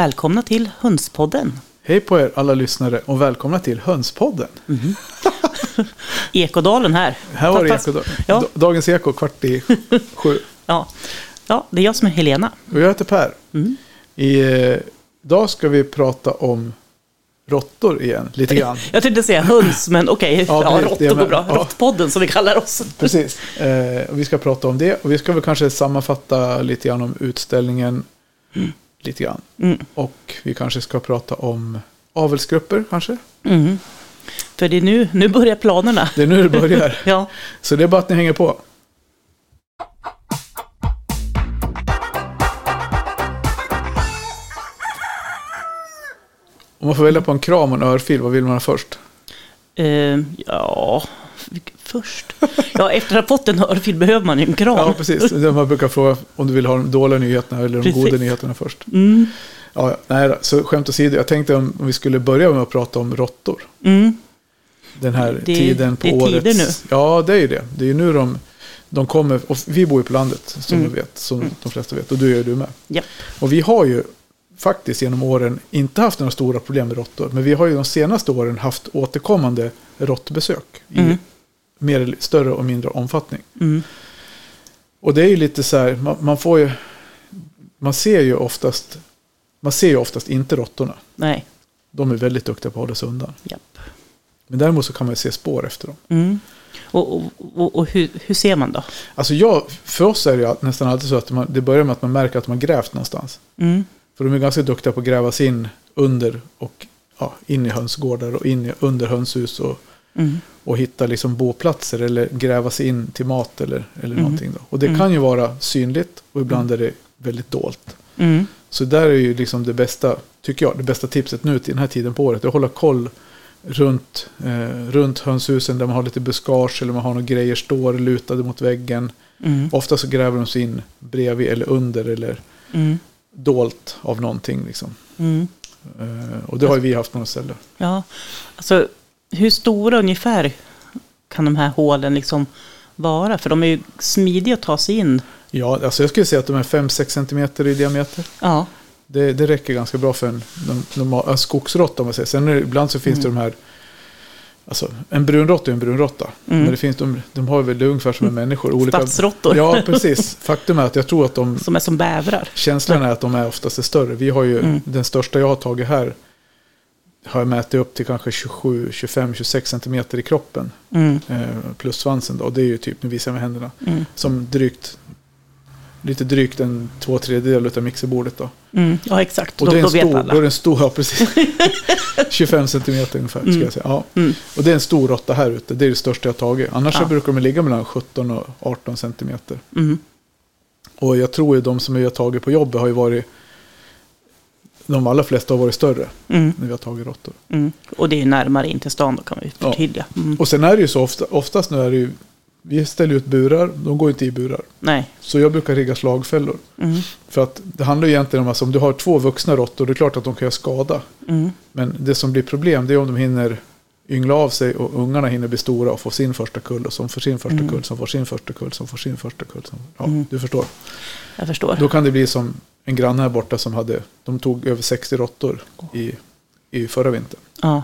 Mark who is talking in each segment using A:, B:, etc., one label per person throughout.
A: Välkomna till Hönspodden.
B: Hej på er alla lyssnare och välkomna till Hönspodden.
A: Ekodalen här.
B: Här var det
A: Fast-
B: eko,
A: Ja.
B: Da- Dagens Eko kvart i sju.
A: Ja. ja, det är jag som är Helena.
B: Och jag heter Per.
A: Mm.
B: I, eh, idag ska vi prata om råttor igen, lite grann.
A: Jag tänkte säga höns, men okej.
B: Ja,
A: Ja,
B: det
A: råttor går bra.
B: Ja.
A: Råttpodden som vi kallar oss.
B: Precis. Eh, vi ska prata om det och vi ska väl kanske sammanfatta lite grann om utställningen. Lite grann.
A: Mm.
B: Och vi kanske ska prata om avelsgrupper kanske.
A: Mm. För det är nu, nu börjar planerna.
B: Det är nu det börjar.
A: Ja,
B: Så det är bara att ni hänger på. Om man får välja på en kram och en örfil, vad vill man ha först?
A: eh, ja, först. Ja, efter att ha fått en örfil behöver man ju en kram.
B: Ja, precis. Man brukar fråga om du vill ha de dåliga nyheterna eller de
A: Precis.
B: goda nyheterna först.
A: Mm.
B: Ja, nej, så skämt åsido. Jag tänkte om, vi skulle börja med att prata om råttor.
A: Mm.
B: Den här
A: Det-
B: tiden på
A: det är
B: året.
A: tider nu.
B: Ja, det är ju det. Det är ju nu de, de kommer. Och vi bor ju på landet, som
A: Mm.
B: du vet. Som de flesta vet. Och du gör du med.
A: Ja.
B: Och vi har ju faktiskt genom åren inte haft några stora problem med råttor. Men vi har ju de senaste åren haft återkommande råttbesök. I
A: Mm.
B: Mer större och mindre omfattning.
A: Mm.
B: Och det är ju lite så här, man, man får ju, man ser ju oftast, man ser ju oftast inte råttorna.
A: Nej.
B: De är väldigt duktiga på att hålla sig undan.
A: Japp.
B: Men däremot så kan man ju se spår efter dem.
A: Mm. Och, och, och, och hur, hur ser man då?
B: Alltså jag, för oss är det nästan alltid så att man, det börjar med att man märker att man grävt någonstans.
A: Mm.
B: För de är ganska duktiga på att gräva sig in under och ja, in i hönsgårdar och in i, under hönshus och,
A: Mm.
B: Och hitta liksom boplatser eller gräva sig in till mat eller, eller
A: Mm.
B: någonting. Då. Och det
A: Mm.
B: kan ju vara synligt och ibland är det väldigt dolt.
A: Mm.
B: Så där är ju liksom det bästa, tycker jag, det bästa tipset nu till den här tiden på året. Att hålla koll runt, eh, runt hönshusen där man har lite buskage eller man har några grejer står lutade mot väggen.
A: Mm.
B: Ofta så gräver de sig in bredvid eller under eller
A: Mm.
B: dolt av någonting. Liksom.
A: Mm.
B: Eh, och det har ju vi haft på några ställen.
A: Ja, alltså hur stora ungefär kan de här hålen liksom vara? För de är ju smidiga att ta sig in.
B: Ja, alltså jag skulle säga att de är 5-6 cm i diameter.
A: Ja,
B: Det, det räcker ganska bra för en, normal- en skogsråtta om man säger. Sen det, ibland så finns det de här Alltså, en brunråtta är en brunråtta.
A: Mm.
B: Men det finns, de, de har väl ungefär som en människor. Olika,
A: stadsråttor
B: Ja, precis. Faktum är att jag tror att de,
A: som är som bävrar.
B: känslan är att de är oftast är större. Vi har ju,
A: Mm.
B: den största jag har tagit här har jag mätt upp till kanske 27, 25, 26 centimeter i kroppen.
A: Mm.
B: Eh, plus svansen då. Det är ju typ, nu visar jag med händerna,
A: Mm.
B: som drygt, lite drygt en två tredjedel av mixerbordet då.
A: Mm. Ja, exakt.
B: Och
A: Då,
B: det är en stor, då är det en stor, ja precis. 25 centimeter ungefär, ska
A: Mm.
B: jag säga. Ja.
A: Mm.
B: Och det är en stor råtta här ute, det är det största jag tagit. Annars
A: Ja.
B: brukar de ligga mellan 17 och 18 centimeter.
A: Mm.
B: Och jag tror ju de som har tagit på jobbet har ju varit, de allra flesta har varit större
A: Mm.
B: när vi har tagit råttor.
A: Mm. Och det är ju närmare in till stan då kan vi förtydliga. Mm.
B: Och sen är det ju så ofta, oftast nu är det ju, vi ställer ut burar, de går inte i burar.
A: Nej.
B: Så jag brukar rigga slagfällor.
A: Mm.
B: För att det handlar ju egentligen om att om du har två vuxna råttor, det är klart att de kan göra skada.
A: Mm.
B: Men det som blir problem det är om de hinner yngla av sig och ungarna hinner bli stora och få sin första kull och som får sin första
A: Mm.
B: kull som får sin första kull som får sin första kull. Som, ja,
A: Mm.
B: du förstår.
A: Jag förstår.
B: Då kan det bli som en granne här borta som hade, de tog över 60 råttor i, i förra vintern.
A: Ja.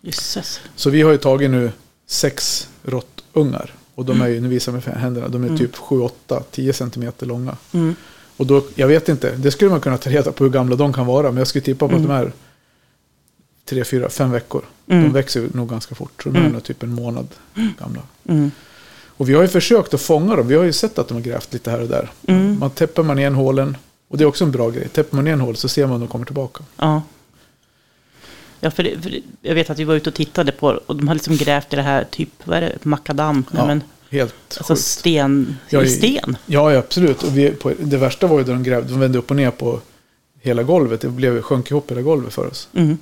A: Jösses.
B: Så vi har ju tagit nu sex råttungar. Och de är ju, nu visar jag med händerna, de är
A: Mm.
B: typ 7, 8, 10 centimeter långa.
A: Mm.
B: Och då, jag vet inte, det skulle man kunna ta reda på hur gamla de kan vara. Men jag skulle tippa på
A: Mm.
B: att de är tre, fyra, fem veckor.
A: Mm.
B: De växer nog ganska fort. Så de är
A: Mm.
B: nog typ en månad gamla.
A: Mm.
B: Och vi har ju försökt att fånga dem. Vi har ju sett att de har grävt lite här och där.
A: Mm.
B: Man täpper man igen hålen. Och det är också en bra grej. Täpper man igen hål så ser man om de kommer tillbaka.
A: Ja. Ja, för, det, för det, jag vet att vi var ute och tittade på och de har liksom grävt i det här, typ, vad är det, makadam?
B: Ja,
A: men,
B: Helt
A: alltså
B: sjukt.
A: sten,
B: Ja,
A: i
B: i-
A: sten.
B: Ja, ja, absolut. Och vi, på, det värsta var ju när de grävde. De vände upp och ner på hela golvet. Det blev, sjönk ihop hela golvet för oss.
A: Mm.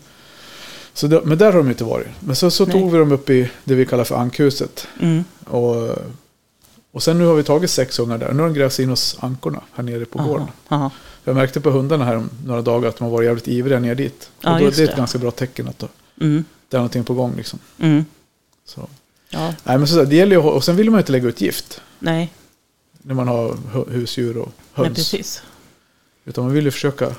B: Så det, men där har de inte varit. Men så, så
A: Nej.
B: tog vi dem upp i det vi kallar för ankhuset.
A: Mm.
B: Och, och sen nu har vi tagit sex ungar där. Nu har de grävt sig in hos ankorna här nere på gården.
A: Aha. Aha.
B: Jag märkte på hundarna här om några dagar att de har varit jävligt ivriga ner dit.
A: Ja,
B: och då,
A: just
B: det är ett
A: det.
B: ganska bra tecken att då,
A: Mm.
B: det är någonting på gång. Liksom.
A: Mm.
B: Så.
A: Ja,
B: Nej, men så det gäller ju, och sen vill man ju inte lägga ut gift
A: nej,
B: när man har hu- husdjur och
A: nej,
B: höns.
A: precis.
B: Utan man vill ju försöka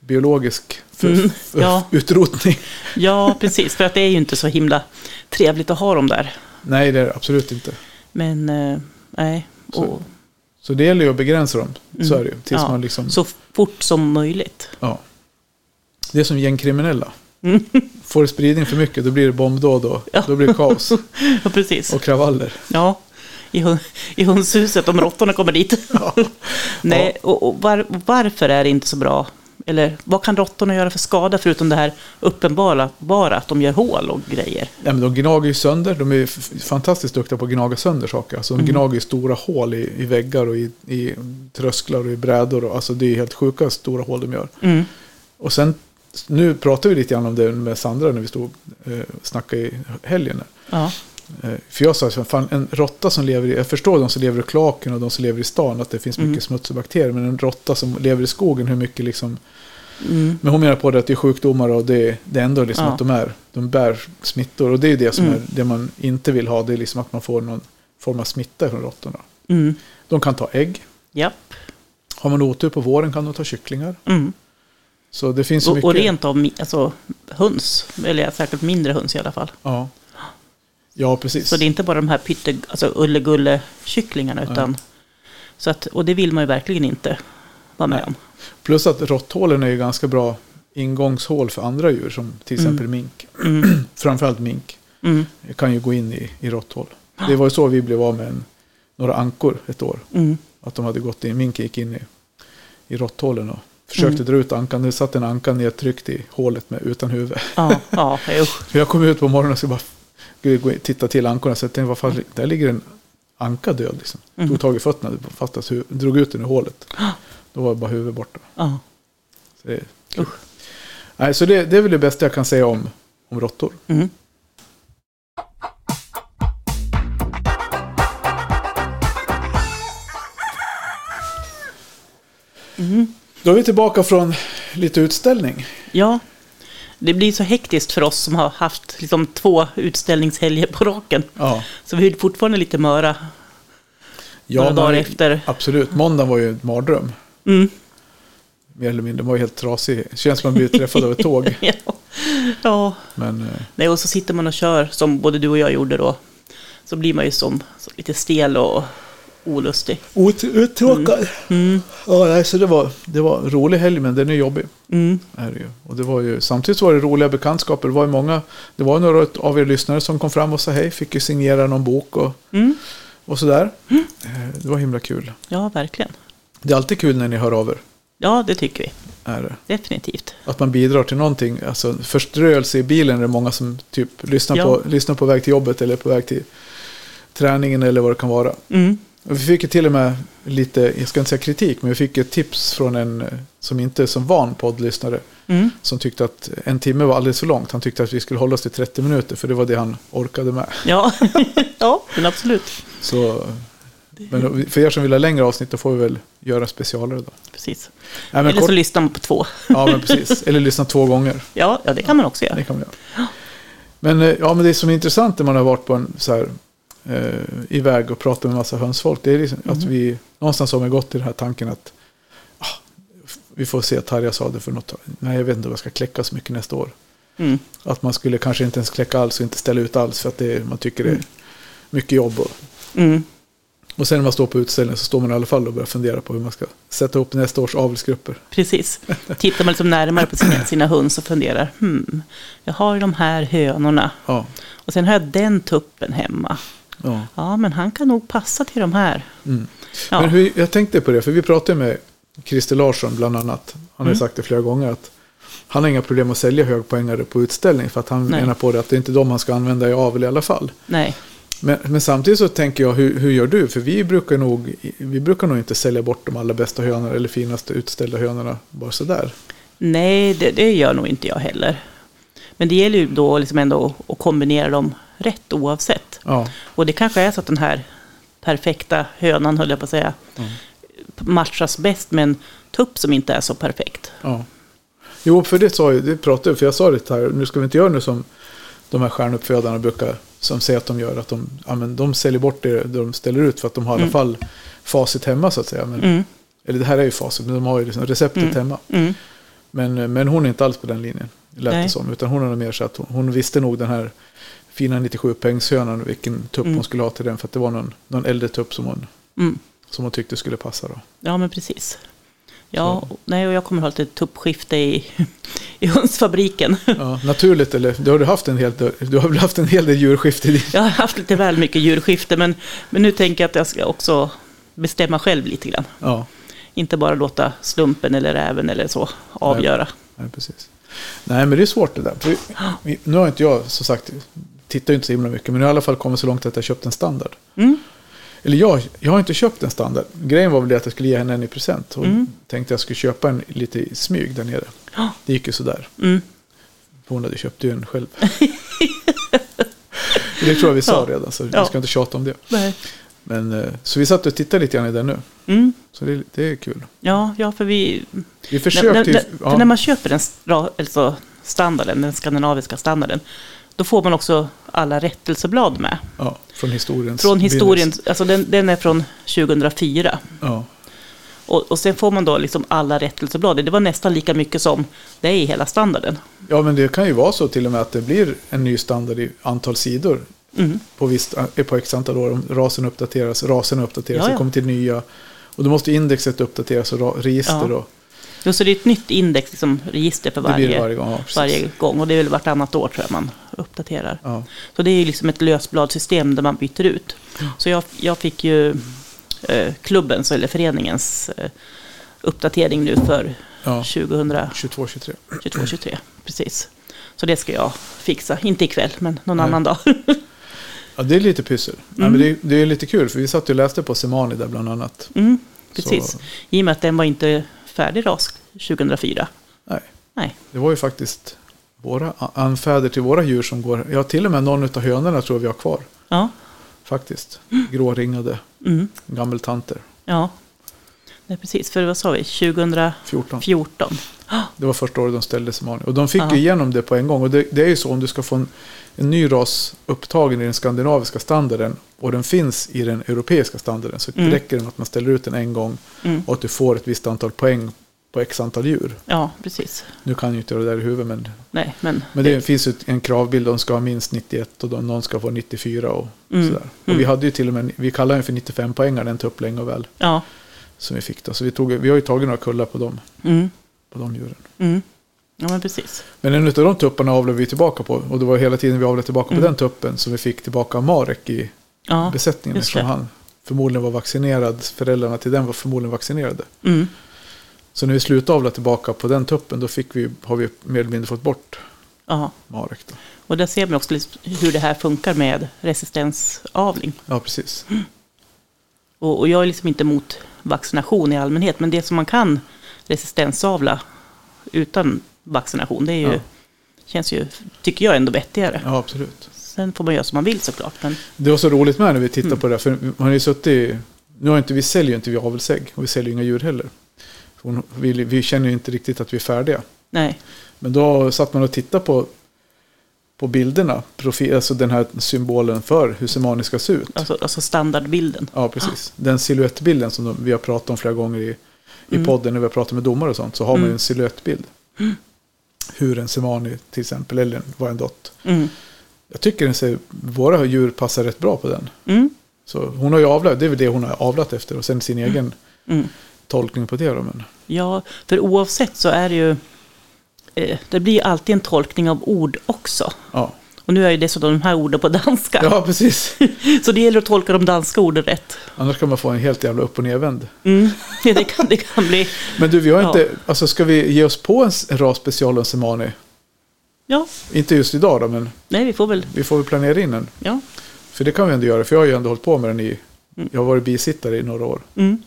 B: biologisk
A: Mm, ja.
B: utrotning.
A: Ja, precis. För att det är ju inte så himla trevligt att ha dem där.
B: Nej, det är det absolut inte.
A: Men eh, nej.
B: Så-
A: Och,
B: Så det gäller ju att begränsa dem. Så
A: Mm.
B: är det ju. Tills
A: Ja.
B: man liksom,
A: så fort som möjligt.
B: ja. Det är som gängkriminella.
A: Mm.
B: Får spridning för mycket då blir det bombdåd och
A: Ja.
B: då blir det kaos
A: Ja, precis.
B: och kravaller.
A: Ja, i, i hönshuset om råttorna kommer dit.
B: Ja.
A: Nej, och, och var, varför är det inte så bra? Eller vad kan råttorna göra för skada förutom det här uppenbara bara att de gör hål och grejer?
B: Ja, men de gnager ju sönder. De är fantastiskt duktiga på att gnaga sönder saker. Alltså, de
A: Mm.
B: gnager ju stora hål i, i väggar och i, i trösklar och i brädor. Och, alltså, det är helt sjuka stora hål de gör.
A: Mm.
B: Och sen, nu pratar vi lite grann om det med Sandra när vi stod och eh, snackade i helgen.
A: Ja.
B: Eh, för jag sa, fan, en råtta som lever i, jag förstår de som lever i kloaken och de som lever i stan, att det finns mycket
A: Mm.
B: smuts och bakterier. Men en råtta som lever i skogen, hur mycket liksom...
A: Mm.
B: Men hon menar på det att det är sjukdomar och det, det är ändå liksom
A: Ja.
B: att de, är, de bär smittor. Och det är det som
A: Mm.
B: är det man inte vill ha, det är liksom att man får någon form av smitta från råttorna.
A: Mm.
B: De kan ta ägg.
A: Japp.
B: Har man otur på våren kan de ta kycklingar.
A: Mm.
B: Så det finns
A: Och,
B: mycket.
A: och rent av alltså, höns, eller säkert mindre höns i alla fall.
B: Ja. Ja, precis.
A: Så det är inte bara de här pytte, alltså ulle-gulle-kycklingarna. Utan, så att, och det vill man ju verkligen inte vara med
B: Nej.
A: om.
B: Plus att råtthålen är ju ganska bra ingångshål för andra djur, som till
A: Mm.
B: exempel mink.
A: Mm.
B: Framförallt mink
A: Mm.
B: kan ju gå in i, i råtthål. Det var ju så vi blev av med en, några ankor ett år.
A: Mm.
B: Att de hade gått in, minken gick in i, i råtthålen och försökte
A: Mm.
B: dra ut ankan. Det satt en anka nedtryckt i hålet med, utan huvud.
A: Ja, ja,
B: jag kom ut på morgonen och skulle bara titta till ankorna. Så jag tänkte, vad fan, där ligger en anka död. Liksom.
A: Mm.
B: Tog tag i fötterna, fastast drog ut den ur hålet. Då var bara huvudet borta. Så det. Nej, så det, det är väl det bästa jag kan säga om, om råttor.
A: Mm. Mm.
B: Då är vi tillbaka från lite utställning.
A: Ja, det blir så hektiskt för oss som har haft liksom, två utställningshelger på raken.
B: Ja,
A: Så vi är fortfarande lite möra några
B: ja
A: dagar
B: nej,
A: efter.
B: absolut. Måndagen var ju en mardröm.
A: Mm.
B: Mer eller mindre. Den var ju helt trasig. Känns som man blir träffad av ett tåg.
A: ja. ja.
B: Men eh,
A: Nej, och så sitter man och kör, som både du och jag gjorde då. Så blir man ju som lite stel och olustig.
B: ut, uttråkad.
A: Mm.
B: Ja, nej, så det var, det var en rolig helg, men den är jobbig.
A: Mm.
B: Är det ju. Och det var ju, samtidigt var det roliga bekantskaper. Det var ju många, det var några av er lyssnare som kom fram och sa hej. Fick ju signera någon bok och,
A: Mm.
B: och sådär. Eh, Det var himla kul.
A: Ja, verkligen.
B: Det är alltid kul när ni hör av er.
A: Ja, det tycker vi.
B: Är det.
A: Definitivt.
B: Att man bidrar till någonting. Alltså förströelse i bilen är det många som typ lyssnar,
A: Ja.
B: på, lyssnar på väg till jobbet eller på väg till träningen eller vad det kan vara.
A: Mm.
B: Vi fick ju till och med lite, jag ska inte säga kritik, men vi fick ett tips från en eh, som inte är som van poddlyssnare.
A: Mm.
B: Som tyckte att en timme var alldeles för långt. Han tyckte att vi skulle hålla oss till 30 minuter, för det var det han orkade med.
A: Ja. ja, men absolut.
B: Så, men för er som vill ha längre avsnitt, då får vi väl göra specialare då.
A: Precis.
B: Nej,
A: Eller så
B: kort,
A: lyssnar man på två.
B: ja, men precis. Eller lyssna två gånger.
A: Ja, ja det kan man också göra.
B: Det kan man göra. Men, eh, ja, men det som är intressant när man har varit på en så här, eh, iväg och pratat med massa hönsfolk. Det är liksom att vi någonstans har vi gått till den här tanken att ah, vi får se Tarja sa det för något. Nej, jag vet inte vad jag ska kläcka så mycket nästa år.
A: Mm.
B: Att man skulle kanske inte ens kläcka alls och inte ställa ut alls för att det, man tycker det är mycket jobb. Och,
A: Mm.
B: och sen när man står på utställningen så står man i alla fall och börjar fundera på hur man ska sätta upp nästa års avelsgrupper.
A: Precis. Tittar man liksom närmare på sina, sina höns och funderar. Hmm, jag har de här hönorna.
B: Ja,
A: Och sen har jag den tuppen hemma.
B: Ja.
A: Ja, men han kan nog passa till de här.
B: Mm.
A: Ja.
B: Men hur, jag tänkte på det, för vi pratade med Christer Larsson bland annat. Han har
A: Mm.
B: sagt det flera gånger att han har inga problem att sälja högpoängare på utställning. För att han
A: Nej.
B: menar på det att det är inte de han ska använda i avel i alla fall.
A: Nej.
B: Men, men samtidigt så tänker jag, hur, hur gör du? För vi brukar, nog, vi brukar nog inte sälja bort de allra bästa hönorna eller finaste utställda hönorna bara sådär.
A: Nej, det, det gör nog inte jag heller. Men det gäller ju då liksom ändå att kombinera dem rätt oavsett.
B: Ja,
A: Och det kanske är så att den här perfekta hönan, höll jag på att säga,
B: Mm.
A: matchas bäst med en tupp som inte är så perfekt.
B: ja. Jo, för det sa jag, det pratade jag, för jag sa det här, nu ska vi inte göra nu som de här stjärnuppfödarna brukar, som säger att de gör, att de, ja, men de säljer bort det de ställer ut för att de har i alla
A: Mm.
B: fall facit hemma så att säga. Men,
A: Mm,
B: Eller det här är ju facit, men de har ju liksom receptet
A: Mm.
B: hemma.
A: mm,
B: Men, men hon är inte alls på den linjen. Lät
A: Nej.
B: det som. Utan hon är mer så att hon, hon visste nog den här fina 97 poängshönan vilken tupp
A: Mm.
B: hon skulle ha till den. För att det var någon, någon äldre tupp som hon,
A: Mm.
B: som hon tyckte skulle passa då.
A: Ja, men precis. Ja, nej, och jag kommer ha lite tuppskifte i, i hönsfabriken.
B: Ja, naturligt eller? Du har, du haft en hel du har väl haft en hel del djurskift i din...
A: Jag har haft lite väl mycket djurskifte, men, men nu tänker jag att jag ska också bestämma själv lite grann.
B: Ja,
A: Inte bara låta slumpen eller räven eller så avgöra.
B: nej, precis. Nej, men det är svårt det där. För vi, nu har inte jag, som sagt, tittar ju inte så himla mycket. Men jag har i alla fall kommit så långt att jag köpt en standard.
A: Mm.
B: Eller jag, jag har inte köpt en standard. Grejen var väl det att jag skulle ge henne en i present. Och
A: Mm.
B: tänkte jag skulle köpa en lite i smyg där nere. Det gick ju sådär.
A: Mm.
B: Hon hade köpt ju en själv. det tror jag vi sa
A: Ja.
B: redan, så
A: Ja.
B: vi ska inte tjata om det.
A: Nej.
B: Men, eh, så vi satt och tittade lite grann i den nu.
A: Mm.
B: Så det, det är kul.
A: Ja, ja, för vi...
B: Vi försökte
A: när, när,
B: ja,
A: när man köper den alltså standarden, den skandinaviska standarden, då får man också alla rättelseblad med.
B: ja, från historiens...
A: Från historien,
B: begynnelse.
A: alltså den, den är från 2004.
B: Ja,
A: Och, och sen får man då liksom alla rättelseblad. Det var nästan lika mycket som det är i hela standarden.
B: ja, men det kan ju vara så till och med att det blir en ny standard i antal sidor.
A: Mm.
B: På, visst, eh, på x antal år. Om rasen uppdateras, rasen uppdateras,
A: Ja,
B: det
A: ja.
B: kommer till nya. Och då måste indexet uppdateras och register.
A: Ja.
B: Och,
A: Jo, så det är ett nytt index, liksom, register för varje,
B: varje gång. Ja,
A: varje gång. Och det är väl vartannat år tror jag man uppdaterar.
B: Ja.
A: Så det är liksom ett lösbladsystem där man byter ut. Så jag, jag fick ju eh, klubbens, eller föreningens, eh, uppdatering nu för
B: Ja,
A: 2022
B: 22-23.
A: 23 Precis. Så det ska jag fixa. Inte ikväll, men någon
B: Nej.
A: annan dag.
B: Ja, det är lite pyssel.
A: Mm.
B: men det, det är lite kul, för vi satt och läste på Semani där bland annat.
A: Mm, precis.
B: Så,
A: I och med att den var inte färdig ras 2004.
B: nej,
A: Nej.
B: det var ju faktiskt våra anfäder till våra djur som går. Ja, till och med någon av hönorna tror vi har kvar.
A: Ja.
B: Faktiskt. Gråringade
A: Mm.
B: gammeltanter.
A: Ja. Nej, precis. För vad sa vi? 2014.
B: 14. Det var första året de ställde Semani. Och de fick ju igenom det på en gång. Och det, det är ju så om du ska få en, en ny ras upptagen i den skandinaviska standarden och den finns i den europeiska standarden så
A: Mm.
B: räcker det med att man ställer ut den en gång
A: Mm.
B: och att du får ett visst antal poäng på x antal djur.
A: Ja, precis.
B: Nu kan jag ju inte det där i huvudet men,
A: Nej, men...
B: men det finns ju en kravbild. De ska ha minst 91 och de, någon ska få 94 och
A: Mm.
B: sådär. Och
A: Mm.
B: vi hade ju till och med, vi kallade den för 95 poängare den tupp länge och väl
A: Ja.
B: Som vi fick då. Så vi, tog, vi har ju tagit några kullar på dem,
A: Mm.
B: på de djuren.
A: Mm. Ja, men precis.
B: Men en av de tupparna avlade vi tillbaka på. Och det var hela tiden vi avlade tillbaka
A: Mm.
B: på den tuppen som vi fick tillbaka av Marek i
A: Ja.
B: besättningen. Eftersom han förmodligen var vaccinerad. Föräldrarna till den var förmodligen vaccinerade.
A: Mm.
B: Så när vi slutade avla tillbaka på den tuppen då fick vi, har vi mer eller mindre fått bort
A: Ja.
B: Marek. Då.
A: Och där ser man också hur det här funkar med resistensavling.
B: Ja, precis.
A: Och, och jag är liksom inte emot vaccination i allmänhet, men det som man kan resistensavla utan vaccination, det är ju,
B: Ja.
A: känns ju, tycker jag, ändå vettigare.
B: Ja, absolut.
A: Sen får man göra som man vill såklart. Men,
B: Det var så roligt med när vi tittade
A: Mm.
B: på det. För man har ju suttit i, nu har inte, vi säljer ju inte vi avelsägg och vi säljer inga djur heller. Hon, vi, vi känner ju inte riktigt att vi är färdiga.
A: nej,
B: Men då satt man och tittade på, på bilderna, profil, alltså den här symbolen för hur Semani ska se ut.
A: alltså, alltså standardbilden.
B: Ja, precis. Den siluettbilden som de, vi har pratat om flera gånger i, i
A: Mm.
B: podden när vi har pratat med domare och sånt. Så har man ju
A: Mm.
B: en siluettbild. Hur en Semani till exempel, eller en Wyandotte.
A: Mm.
B: Jag tycker den ser, våra djur passar rätt bra på den.
A: Mm.
B: Så hon har ju avlat, det är väl det hon har avlat efter. Och sen sin egen
A: Mm.
B: tolkning på det då. Men,
A: Ja, för oavsett så är det ju, det blir alltid en tolkning av ord också.
B: ja.
A: Och nu är ju dessutom de här orden på danska.
B: ja, precis.
A: Så det gäller att tolka de danska orden rätt.
B: Annars kan man få en helt jävla upp och nervänd.
A: Mm. Ja, det, kan, det kan bli,
B: Men du, vi har
A: Ja.
B: inte, alltså ska vi ge oss på en ras special om Semani?
A: ja,
B: Inte just idag då, men
A: nej vi får väl,
B: vi får väl planera in den.
A: ja.
B: För det kan vi ändå göra, för jag har ju ändå hållit på med den i,
A: Mm.
B: jag har varit bisittare i några år.
A: Mm.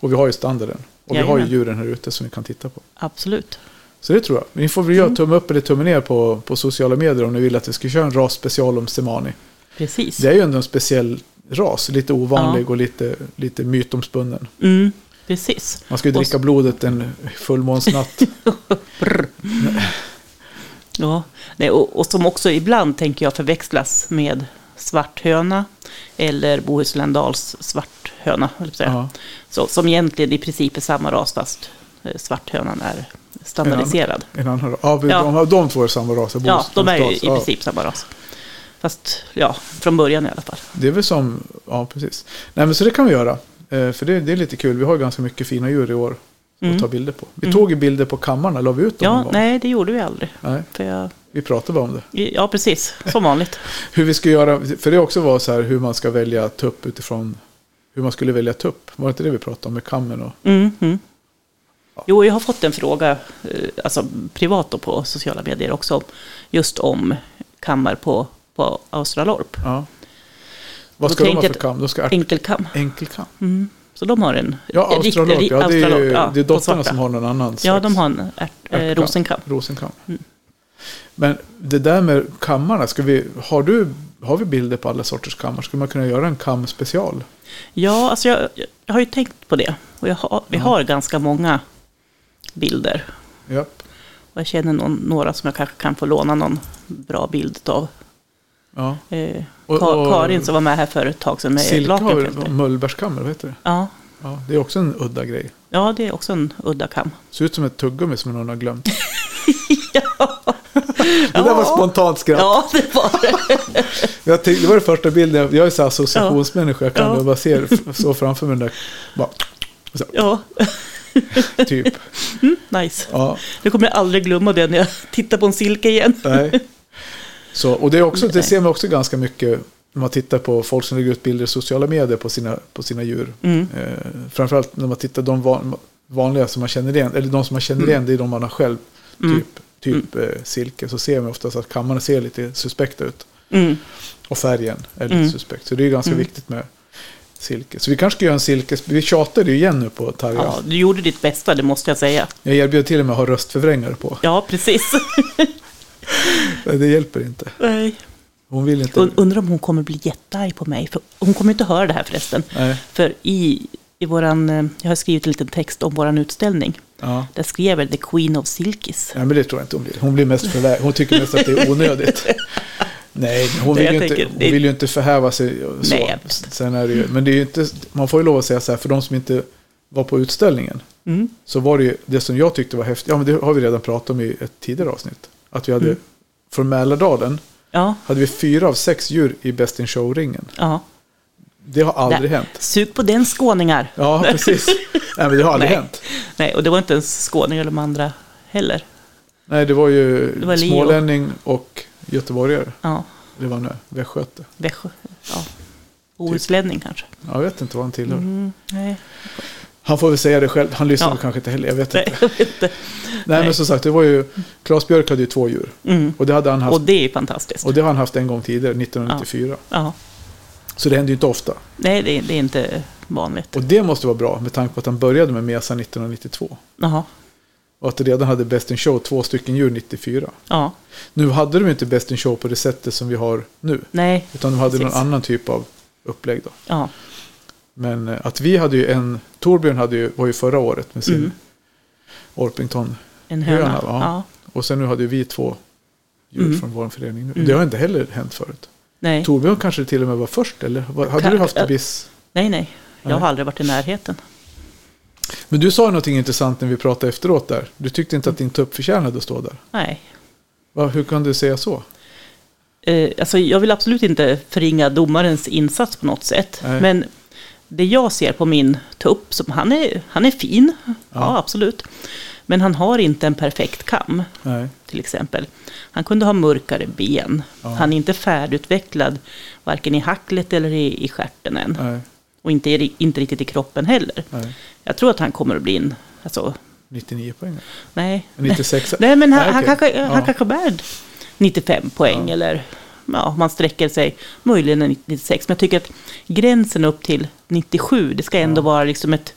B: Och vi har ju standarden. Och vi har ju
A: Jajamän.
B: djuren här ute som vi kan titta på.
A: Absolut.
B: Så det tror jag. Ni får väl
A: Mm.
B: göra tumme upp eller tumme ner på, på sociala medier om ni vill att vi ska köra en ras special om Semani.
A: Precis.
B: Det är ju ändå en speciell ras, lite ovanlig och lite, lite mytomspunnen.
A: Mm. Precis.
B: Man ska ju
A: Och
B: dricka blodet en fullmånsnatt.
A: Ja. Nej, och, och som också ibland tänker jag förväxlas med svarthöna eller Bohusländals svarthöna. säga.
B: ja.
A: Så, som egentligen i princip är samma ras fast eh, svarthönan är standardiserad.
B: En annan ras. Ja,
A: Ja.
B: De, de två är samma ras.
A: Ja, de är ju i
B: Ja.
A: princip samma ras. Fast, ja, från början i alla fall.
B: Det är väl som, ja precis. Nej men så det kan vi göra. Eh, för det, det är lite kul. Vi har ganska mycket fina djur i år
A: Mm.
B: att ta bilder på. Vi
A: Mm.
B: tog ju bilder på kammarna, la vi ut dem
A: Ja, nej, det gjorde vi aldrig.
B: Nej,
A: jag,
B: vi pratade bara om det.
A: ja, precis. Som vanligt.
B: Hur vi ska göra, för det också var så här hur man ska välja tupp utifrån hur man skulle välja tupp. Var det inte det vi pratade om med kammen? Och,
A: Mm, mm. Jo, jag har fått en fråga, eh, alltså privat och på sociala medier också, just om kammar på, på Australorp.
B: ja. Vad ska de ha för kam? De ska
A: Enkelkam.
B: enkelkam.
A: Mm. Så de har en
B: Ja, Australorp. Ja, det är, ju,
A: ja,
B: det är
A: svarta.
B: som har någon annan
A: Ja, de har en ärt, eh,
B: ärtkam.
A: rosenkam.
B: rosenkam.
A: Mm.
B: Men det där med kammarna, ska vi, har, du, har vi bilder på alla sorters kammar? Skulle man kunna göra en kam special?
A: Ja, alltså jag, jag har ju tänkt på det. Och har, vi har ganska många bilder.
B: Ja.
A: Och jag känner någon, några som jag kanske kan få låna någon bra bild av.
B: ja.
A: Eh,
B: Och-
A: Ka-
B: och-
A: Karin som var med här för ett tag sedan med
B: mullbärskammer, vad heter det?
A: Ja.
B: Ja, det är också en udda grej.
A: ja, det är också en udda kam.
B: Ser ut som ett tuggummi som någon har glömt.
A: ja.
B: Det där var spontant skratt.
A: Ja, det var det.
B: Jag tänkte, det var det första bilden. Jag, jag är så associationsmänniska. Jag kan
A: Ja.
B: bara ser f- så framför mig den där. Bara, så,
A: Ja,
B: typ.
A: nice.
B: Ja,
A: Nu kommer jag aldrig glömma det när jag tittar på en silke igen.
B: nej. Så, och det, är också, det ser man också ganska mycket när man tittar på folk som lägger ut bilder i sociala medier på sina, på sina djur.
A: Mm.
B: Eh, framförallt när man tittar de van, vanliga som man känner igen. Eller de som man känner igen, det är de man har själv.
A: Mm.
B: Typ, typ eh, silke. Så ser man oftast att kammarna ser lite suspekta ut.
A: Mm.
B: Och färgen är lite
A: Mm.
B: suspekt. Så det är ganska
A: Mm.
B: viktigt med silke. Så vi kanske ska göra en silke. Vi tjatade ju igen nu på Tarja.
A: Ja, du gjorde ditt bästa, det måste jag säga.
B: Jag erbjöd till och med att ha röstförvrängare på.
A: Ja, precis.
B: Det hjälper inte.
A: Nej.
B: Hon vill inte.
A: Und- Undrar om hon kommer bli jättearg på mig. För hon kommer inte höra det här förresten.
B: Nej.
A: För i, i våran, eh, jag har skrivit en liten text om våran utställning.
B: Ja.
A: Där skrev jag The Queen of Silkies.
B: Nej, men det tror jag inte hon blir. Hon blir mest förvä- Hon tycker mest att det är onödigt. Nej, hon vill, ju
A: jag
B: inte,
A: tänker,
B: hon vill ju inte förhäva sig. Så.
A: Nej.
B: Sen är det ju, men det är ju inte, man får ju lov att säga så här, för de som inte var på utställningen.
A: Mm.
B: Så var det ju det som jag tyckte var häftigt. Ja, men det har vi redan pratat om i ett tidigare avsnitt. Att vi hade,
A: Mm.
B: från Mälardalen,
A: Ja,
B: hade vi fyra av sex djur i Best in Show-ringen.
A: ja.
B: Det har aldrig
A: Nej.
B: hänt.
A: Sug på den skåningar.
B: Ja, precis. Nej, men det har aldrig
A: Nej.
B: hänt.
A: Nej, och det var inte ens skåningar eller de andra heller.
B: Nej, det var ju
A: Det var Leo.
B: smålänning och göteborgare.
A: Ja,
B: Det var nu västgöte.
A: Växjö. Ja. Bohuslänning kanske.
B: Jag vet inte vad han tillhör.
A: Mm, nej,
B: Han får väl säga det själv. Han lyssnar
A: Ja.
B: kanske inte heller. Jag vet
A: nej,
B: inte.
A: jag vet inte.
B: Nej,
A: nej.
B: men som sagt, det var ju... Claes Björk hade ju två djur.
A: Mm.
B: Och det hade han haft.
A: Och det är fantastiskt.
B: Och det har han haft en gång tidigare, 1994.
A: Ja.
B: Så det händer ju inte ofta.
A: Nej, det är, det är inte vanligt.
B: Och det måste vara bra med tanke på att han började med Mesa 1992.
A: Jaha.
B: Och att det redan hade Best in Show, två stycken djur 94.
A: Ja.
B: Nu hade de inte Best in Show på det sättet som vi har nu.
A: Nej.
B: Utan de hade
A: Precis.
B: någon annan typ av upplägg då.
A: Ja.
B: Men eh, att vi hade ju en, Torbjörn hade ju, var ju förra året med sin
A: Mm.
B: Orpington.
A: En höna.
B: Höna, va?
A: ja.
B: Och sen nu hade ju vi två djur
A: Mm.
B: från vår förening nu.
A: Mm.
B: Det har inte heller hänt förut.
A: Nej.
B: Torbjörn kanske till och med var först eller? Hade du haft
A: ja.
B: biss?
A: nej, nej. Jag
B: Nej.
A: har aldrig varit i närheten.
B: Men du sa någonting intressant när vi pratade efteråt där. Du tyckte inte att din tupp förtjänade att stå där.
A: Nej.
B: Va, hur kan du säga så?
A: Eh, alltså, jag vill absolut inte förringa domarens insats på något sätt.
B: Nej.
A: Men det jag ser på min tupp, som, han, är, han är fin. Ja. absolut. Men han har inte en perfekt kam,
B: Nej.
A: till exempel. Han kunde ha mörkare ben.
B: Ja.
A: Han är inte färdigutvecklad, varken i hacklet eller i, i stjärten än.
B: Nej.
A: Och inte, inte riktigt i kroppen heller.
B: Nej.
A: Jag tror att han kommer att bli en... Alltså,
B: 99 poäng.
A: nej.
B: 96.
A: Nej, men han,
B: Nej,
A: han,
B: okej.
A: kanske, han
B: Ja.
A: kanske är värd 95 poäng.
B: Ja.
A: Eller ja, man sträcker sig möjligen en 96. Men jag tycker att gränsen upp till 97, det ska ändå
B: Ja.
A: vara liksom ett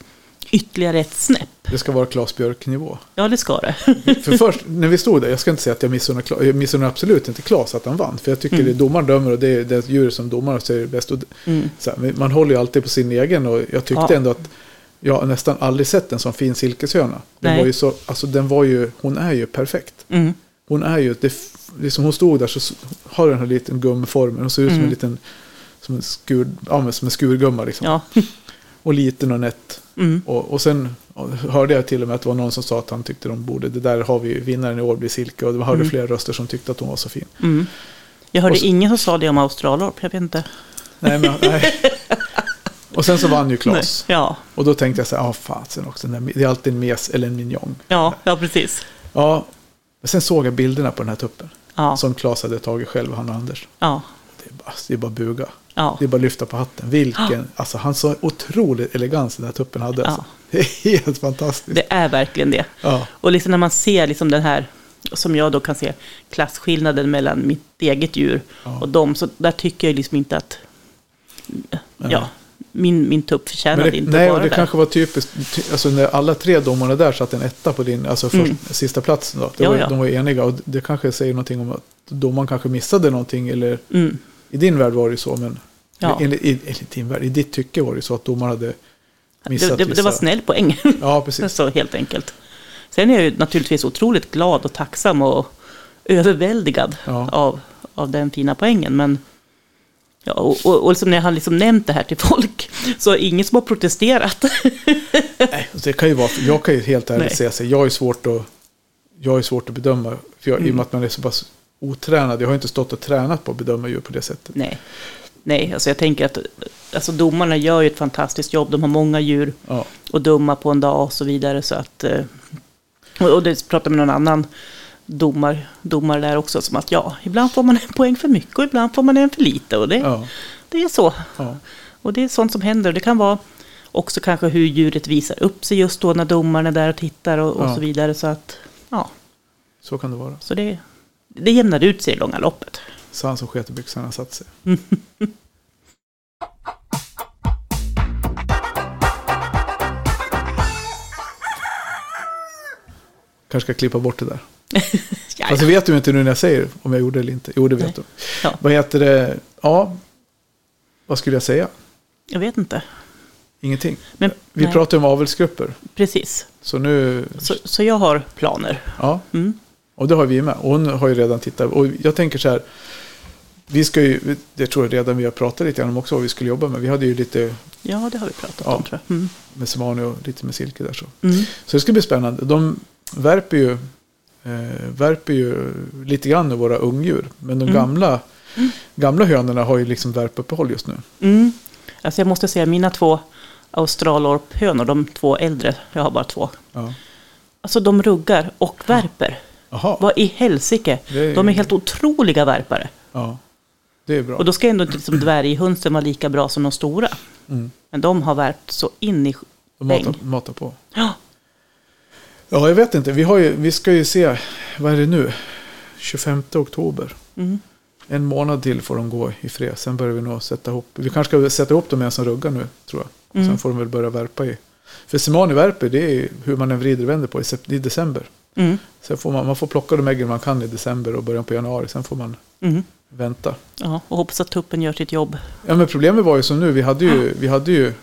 A: ytterligare ett snäpp.
B: Det ska vara Claes Björk-nivå.
A: Ja, det ska det.
B: För först, när vi stod där, jag ska inte säga att jag missunnar, Kla- jag missunnar absolut inte Claes att han vann. För jag tycker
A: Mm.
B: det är domaren dömer och det är det djur som domaren säger bäst. Och,
A: Mm.
B: här, man håller ju alltid på sin egen och jag tyckte
A: Ja.
B: ändå att jag har nästan aldrig sett en sån fin silkeshöna. Den
A: Nej.
B: var ju så, alltså den var ju, hon är ju perfekt.
A: Mm.
B: Hon är ju, det, det som hon stod där så har den här liten gummiformen. Hon ser ut som
A: Mm.
B: en liten, som en, skur, ja, som en skurgumma liksom.
A: Ja.
B: Och liten och nätt.
A: Mm.
B: Och, och sen hörde jag till och med att det var någon som sa att han tyckte de borde, det där har vi vinnaren i år blir Silke. Och det hörde
A: Mm.
B: flera röster som tyckte att hon var så fin.
A: Mm. Jag hörde
B: så-
A: ingen som sa det om Australorp. Jag vet inte.
B: Nej, men, nej. Och sen så vann ju.
A: Nej. Ja,
B: Och då tänkte jag så här, ja fasen också, det är alltid en mes eller en mignon.
A: ja, ja, precis.
B: Ja, men sen såg jag bilderna på den här tuppen.
A: Ja,
B: Som Klas hade tagit själv, han och Anders.
A: ja,
B: Det är bara, det är bara buga.
A: Ja.
B: Det är bara att lyfta på hatten. Vilken, alltså han så otrolig elegans den här tuppen hade. Alltså. Det är helt fantastiskt.
A: Det är verkligen det.
B: Ja,
A: Och liksom när man ser liksom den här, som jag då kan se, klasskillnaden mellan mitt eget djur
B: Ja.
A: och dem. Så där tycker jag liksom inte att, ja, min, min tupp förtjänade
B: det,
A: inte
B: nej, och
A: bara
B: det
A: där.
B: kanske var typiskt, ty, alltså när alla tre domarna där satt en etta på din, alltså först,
A: Mm.
B: sista platsen då. Det
A: Ja,
B: var,
A: ja.
B: De var eniga och det kanske säger någonting om att domaren kanske missade någonting eller
A: Mm,
B: i din värld var det så, men
A: Ja.
B: enligt, i, enligt din värld, i ditt tycke var det så att domaren hade missat
A: det, det, det var snäll poäng.
B: Ja, precis.
A: Så helt enkelt. Sen är jag ju naturligtvis otroligt glad och tacksam och överväldigad
B: Ja.
A: av, av den fina poängen. Men ja, och, och, och liksom när jag har liksom nämnt det här till folk så är det ingen som har protesterat.
B: Nej, det kan ju vara, jag kan ju helt ärligt
A: Nej.
B: säga så jag är svårt att, jag är svårt att bedöma. För jag, I och
A: Mm.
B: med att man är så pass otränad, jag har inte stått och tränat på att bedöma djur på det sättet.
A: Nej, Nej alltså jag tänker att alltså domarna gör ju ett fantastiskt jobb. De har många djur
B: Ja,
A: att döma på en dag och så vidare. Så att, eh, och och det pratar med någon annan domar, domare där också. Som att ja, ibland får man en poäng för mycket och ibland får man en för lite. Och det,
B: ja,
A: det är så.
B: ja.
A: Och det är sånt som händer. Det kan vara också kanske hur djuret visar upp sig just då när domaren är där och tittar och, och så vidare. Så att ja,
B: så kan det vara.
A: så det, det jämnar ut sig i långa loppet.
B: Så han som sket i byxorna har satt sig. Kanske ska klippa bort det där.
A: Ja,
B: Fast det vet du inte nu när jag säger om jag gjorde det eller inte. Jo, det vet
A: Nej.
B: du.
A: Ja.
B: Vad heter det? Ja, vad skulle jag säga?
A: jag vet inte.
B: Ingenting.
A: Men,
B: Vi
A: nej,
B: pratar om avelsgrupper.
A: Precis.
B: Så nu,
A: Så, så jag har planer.
B: ja,
A: Mm.
B: Och det har vi med. Och hon har ju redan tittat. Och jag tänker så här. Vi ska ju, det tror jag redan vi har pratat lite grann om också vad vi skulle jobba med. Vi hade ju lite
A: Ja, det har vi pratat
B: Ja.
A: om tror jag. Mm.
B: med Semani och lite med Silke där så.
A: Mm.
B: Så det ska bli spännande. De värper ju, eh, värper ju lite grann med våra ungdjur. Men de
A: Mm.
B: gamla, gamla hönorna har ju liksom värpuppehåll just nu.
A: Mm. Alltså jag måste säga, mina två australorphönor, de två äldre, jag har bara två.
B: Ja.
A: Alltså de ruggar och värper.
B: Jaha,
A: Vad i helsike?
B: Är-
A: De är helt otroliga värpare.
B: ja. Det är bra.
A: Och då ska ändå inte liksom dvärghönsen vara lika bra som de stora.
B: Mm.
A: Men de har värpt så in i...
B: De matar, matar på.
A: Ja,
B: Ja, jag vet inte. Vi, har ju, vi ska ju se, vad är det nu? 25 oktober.
A: mm.
B: En månad till får de gå i fred. Sen börjar vi nog sätta ihop. Vi kanske ska sätta ihop dem med en som ruggar nu, tror jag.
A: Mm.
B: Sen får de väl börja värpa i. För Simani värper, det är hur man än vrider och vänder på i december.
A: Mm.
B: Sen får man, man får plocka de äggen man kan i december och början på januari. Sen får man
A: Mm.
B: vänta.
A: Ja, och hoppas att tuppen gör sitt jobb.
B: Ja, men problemet var ju som nu. Vi hade ju, vi hade ju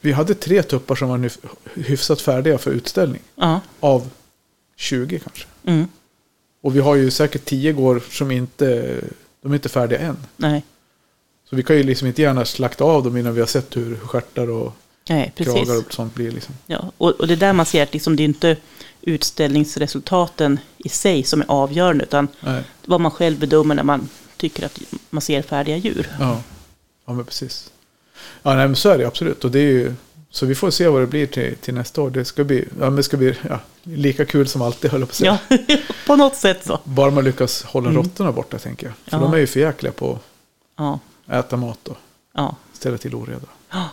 B: vi hade tre tuppar som var hyf- hyfsat färdiga för utställning.
A: Ja.
B: Av 20 kanske.
A: Mm.
B: Och vi har ju säkert 10 går som inte, de är inte färdiga än.
A: Nej.
B: Så vi kan ju liksom inte gärna slakta av dem innan vi har sett hur stjärtar och
A: Nej, precis.
B: kragar och sånt blir. Liksom.
A: Ja, och, och det är där man ser att liksom, det är inte utställningsresultaten i sig som är avgörande, utan
B: Nej,
A: vad man själv bedömer när man tycker att man ser färdiga djur.
B: ja. ja, men precis. Ja, nej, men så är det absolut. Och det är ju, så vi får se vad det blir till, till nästa år. Det ska bli, ja, men det ska bli ja, lika kul som alltid, höll jag på att säga.
A: Ja, på något sätt så.
B: Bara man lyckas hålla
A: Mm.
B: råttorna borta, tänker jag. För
A: Ja.
B: de är ju för jäkliga på att äta mat och
A: ja.
B: ställa till oreda.
A: ja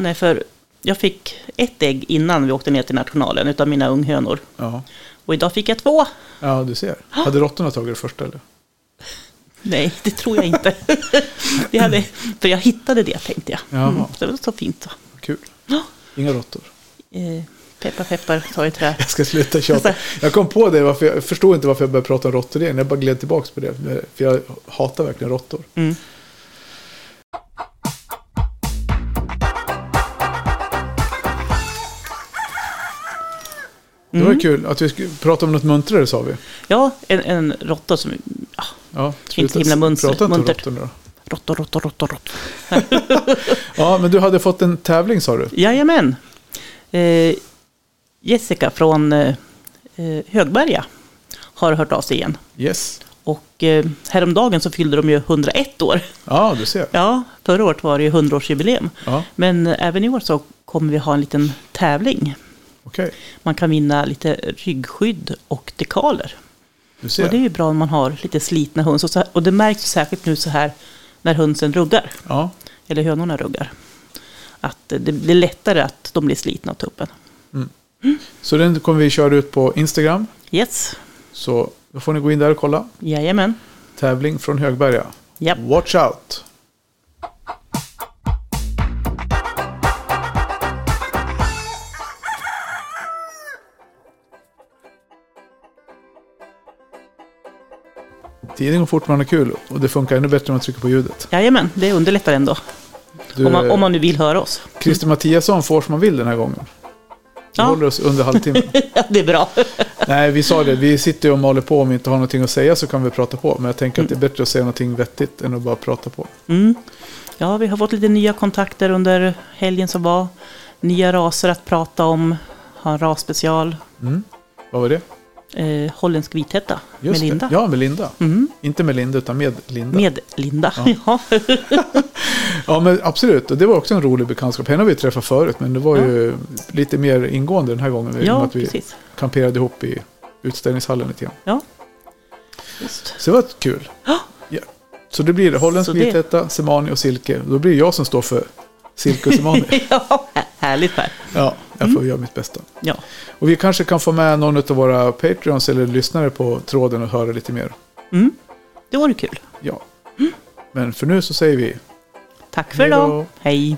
A: nej, för jag fick ett ägg innan vi åkte ner till nationalen utav mina unghönor.
B: Ja,
A: Och idag fick jag två.
B: ja du ser. Hade råttorna tagit det första eller?
A: Nej, det tror jag inte. Vi hade, för jag hittade det tänkte jag. Mm, det var så fint. Så.
B: Kul.
A: Ja.
B: Inga råttor.
A: Eh, peppar, peppar, ta i trä.
B: Jag ska sluta tjata. Jag kom på det, varför jag förstod inte varför jag började prata om råttor igen. Jag bara gled tillbaka på det. För jag hatar verkligen råttor.
A: Mm.
B: Det var
A: Mm.
B: kul att vi skulle prata om något muntrare sa vi.
A: Ja, en, en råtta som... Ja,
B: Ja,
A: Inte himla munster-
B: Prata inte
A: muntert.
B: råttor
A: råttor, råttor, råttor, råttor.
B: Ja, men du hade fått en tävling sa du.
A: Jajamän. Eh, Jessica från eh, eh, Högberga har hört av sig igen.
B: Yes.
A: Och eh, häromdagen så fyllde de ju 101 år.
B: Ja, du ser.
A: Ja, förra året var det ju 100-årsjubileum.
B: Ja,
A: Men eh, även i år så kommer vi ha en liten tävling.
B: Okej.
A: Man kan vinna lite ryggskydd och dekaler. Och det är ju bra om man har lite slitna höns. Och, så, och det märks särskilt nu så här när hönsen ruggar.
B: Ja,
A: Eller hönorna ruggar. Att det blir lättare att de blir slitna av tuppen.
B: så den kommer vi köra ut på Instagram.
A: Yes,
B: Så då får ni gå in där och kolla.
A: jajamän.
B: Tävling från Högberga.
A: Japp.
B: Watch out! Tiden går fort man har kul och det funkar ännu bättre om man trycker på ljudet.
A: Jajamän, det underlättar ändå.
B: Du,
A: Om man, om man nu vill höra oss.
B: Christer Mattiasson får som man vill den här gången. Vi
A: Ja.
B: håller oss under halvtimmen.
A: Ja, det är bra.
B: Nej, vi sa det. Vi sitter ju och maler på. Om vi inte har någonting att säga så kan vi prata på. Men jag tänker att det är bättre att säga någonting vettigt än att bara prata på.
A: Mm. Ja, vi har fått lite nya kontakter under helgen som var. Nya raser att prata om. Ha en rasspecial.
B: Mm. Vad var det?
A: Eh, holländsk vithätta med
B: det.
A: Linda.
B: Ja, med Linda.
A: Mm.
B: Inte med Linda, utan med Linda.
A: Med Linda. Ja.
B: Ja, men absolut. Och det var också en rolig bekantskap. Henne har vi träffat förut, men det var ju lite mer ingående den här gången. med
A: ja,
B: att vi
A: precis.
B: kamperade ihop i utställningshallen lite grann.
A: Ja, just.
B: Så det var kul.
A: Ja.
B: Ja. Så det blir det. Holländsk
A: Så det-
B: vithätta, semani och silke. Då blir det jag som står för semani.
A: ja, härligt Per.
B: ja, jag
A: Mm.
B: får göra mitt bästa.
A: Ja.
B: Och vi kanske kan få med någon av våra Patreons eller lyssnare på tråden och höra lite mer.
A: Mm. Det vore kul.
B: Ja. Men för nu så säger vi
A: Tack för idag. Hej.